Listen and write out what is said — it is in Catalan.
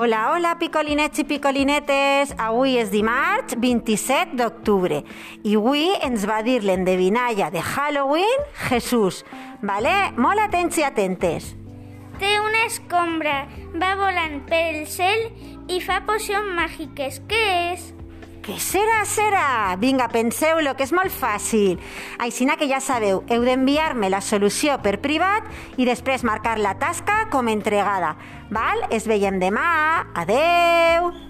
Hola, hola, picolinets i picolinetes! Avui és dimarts 27 d'octubre i avui ens va dir l'endevinalla de Halloween Jesús. Vale? Molt atents i atentes. Té una escombra, va volant per el cel i fa pocions màgiques. Què és? Què serà, serà? Vinga, penseu-lo, que és molt fàcil. Aixina que ja sabeu, heu d'enviar-me la solució per privat i després marcar la tasca com entregada. Val? Es veiem demà. Adeu! Adeu!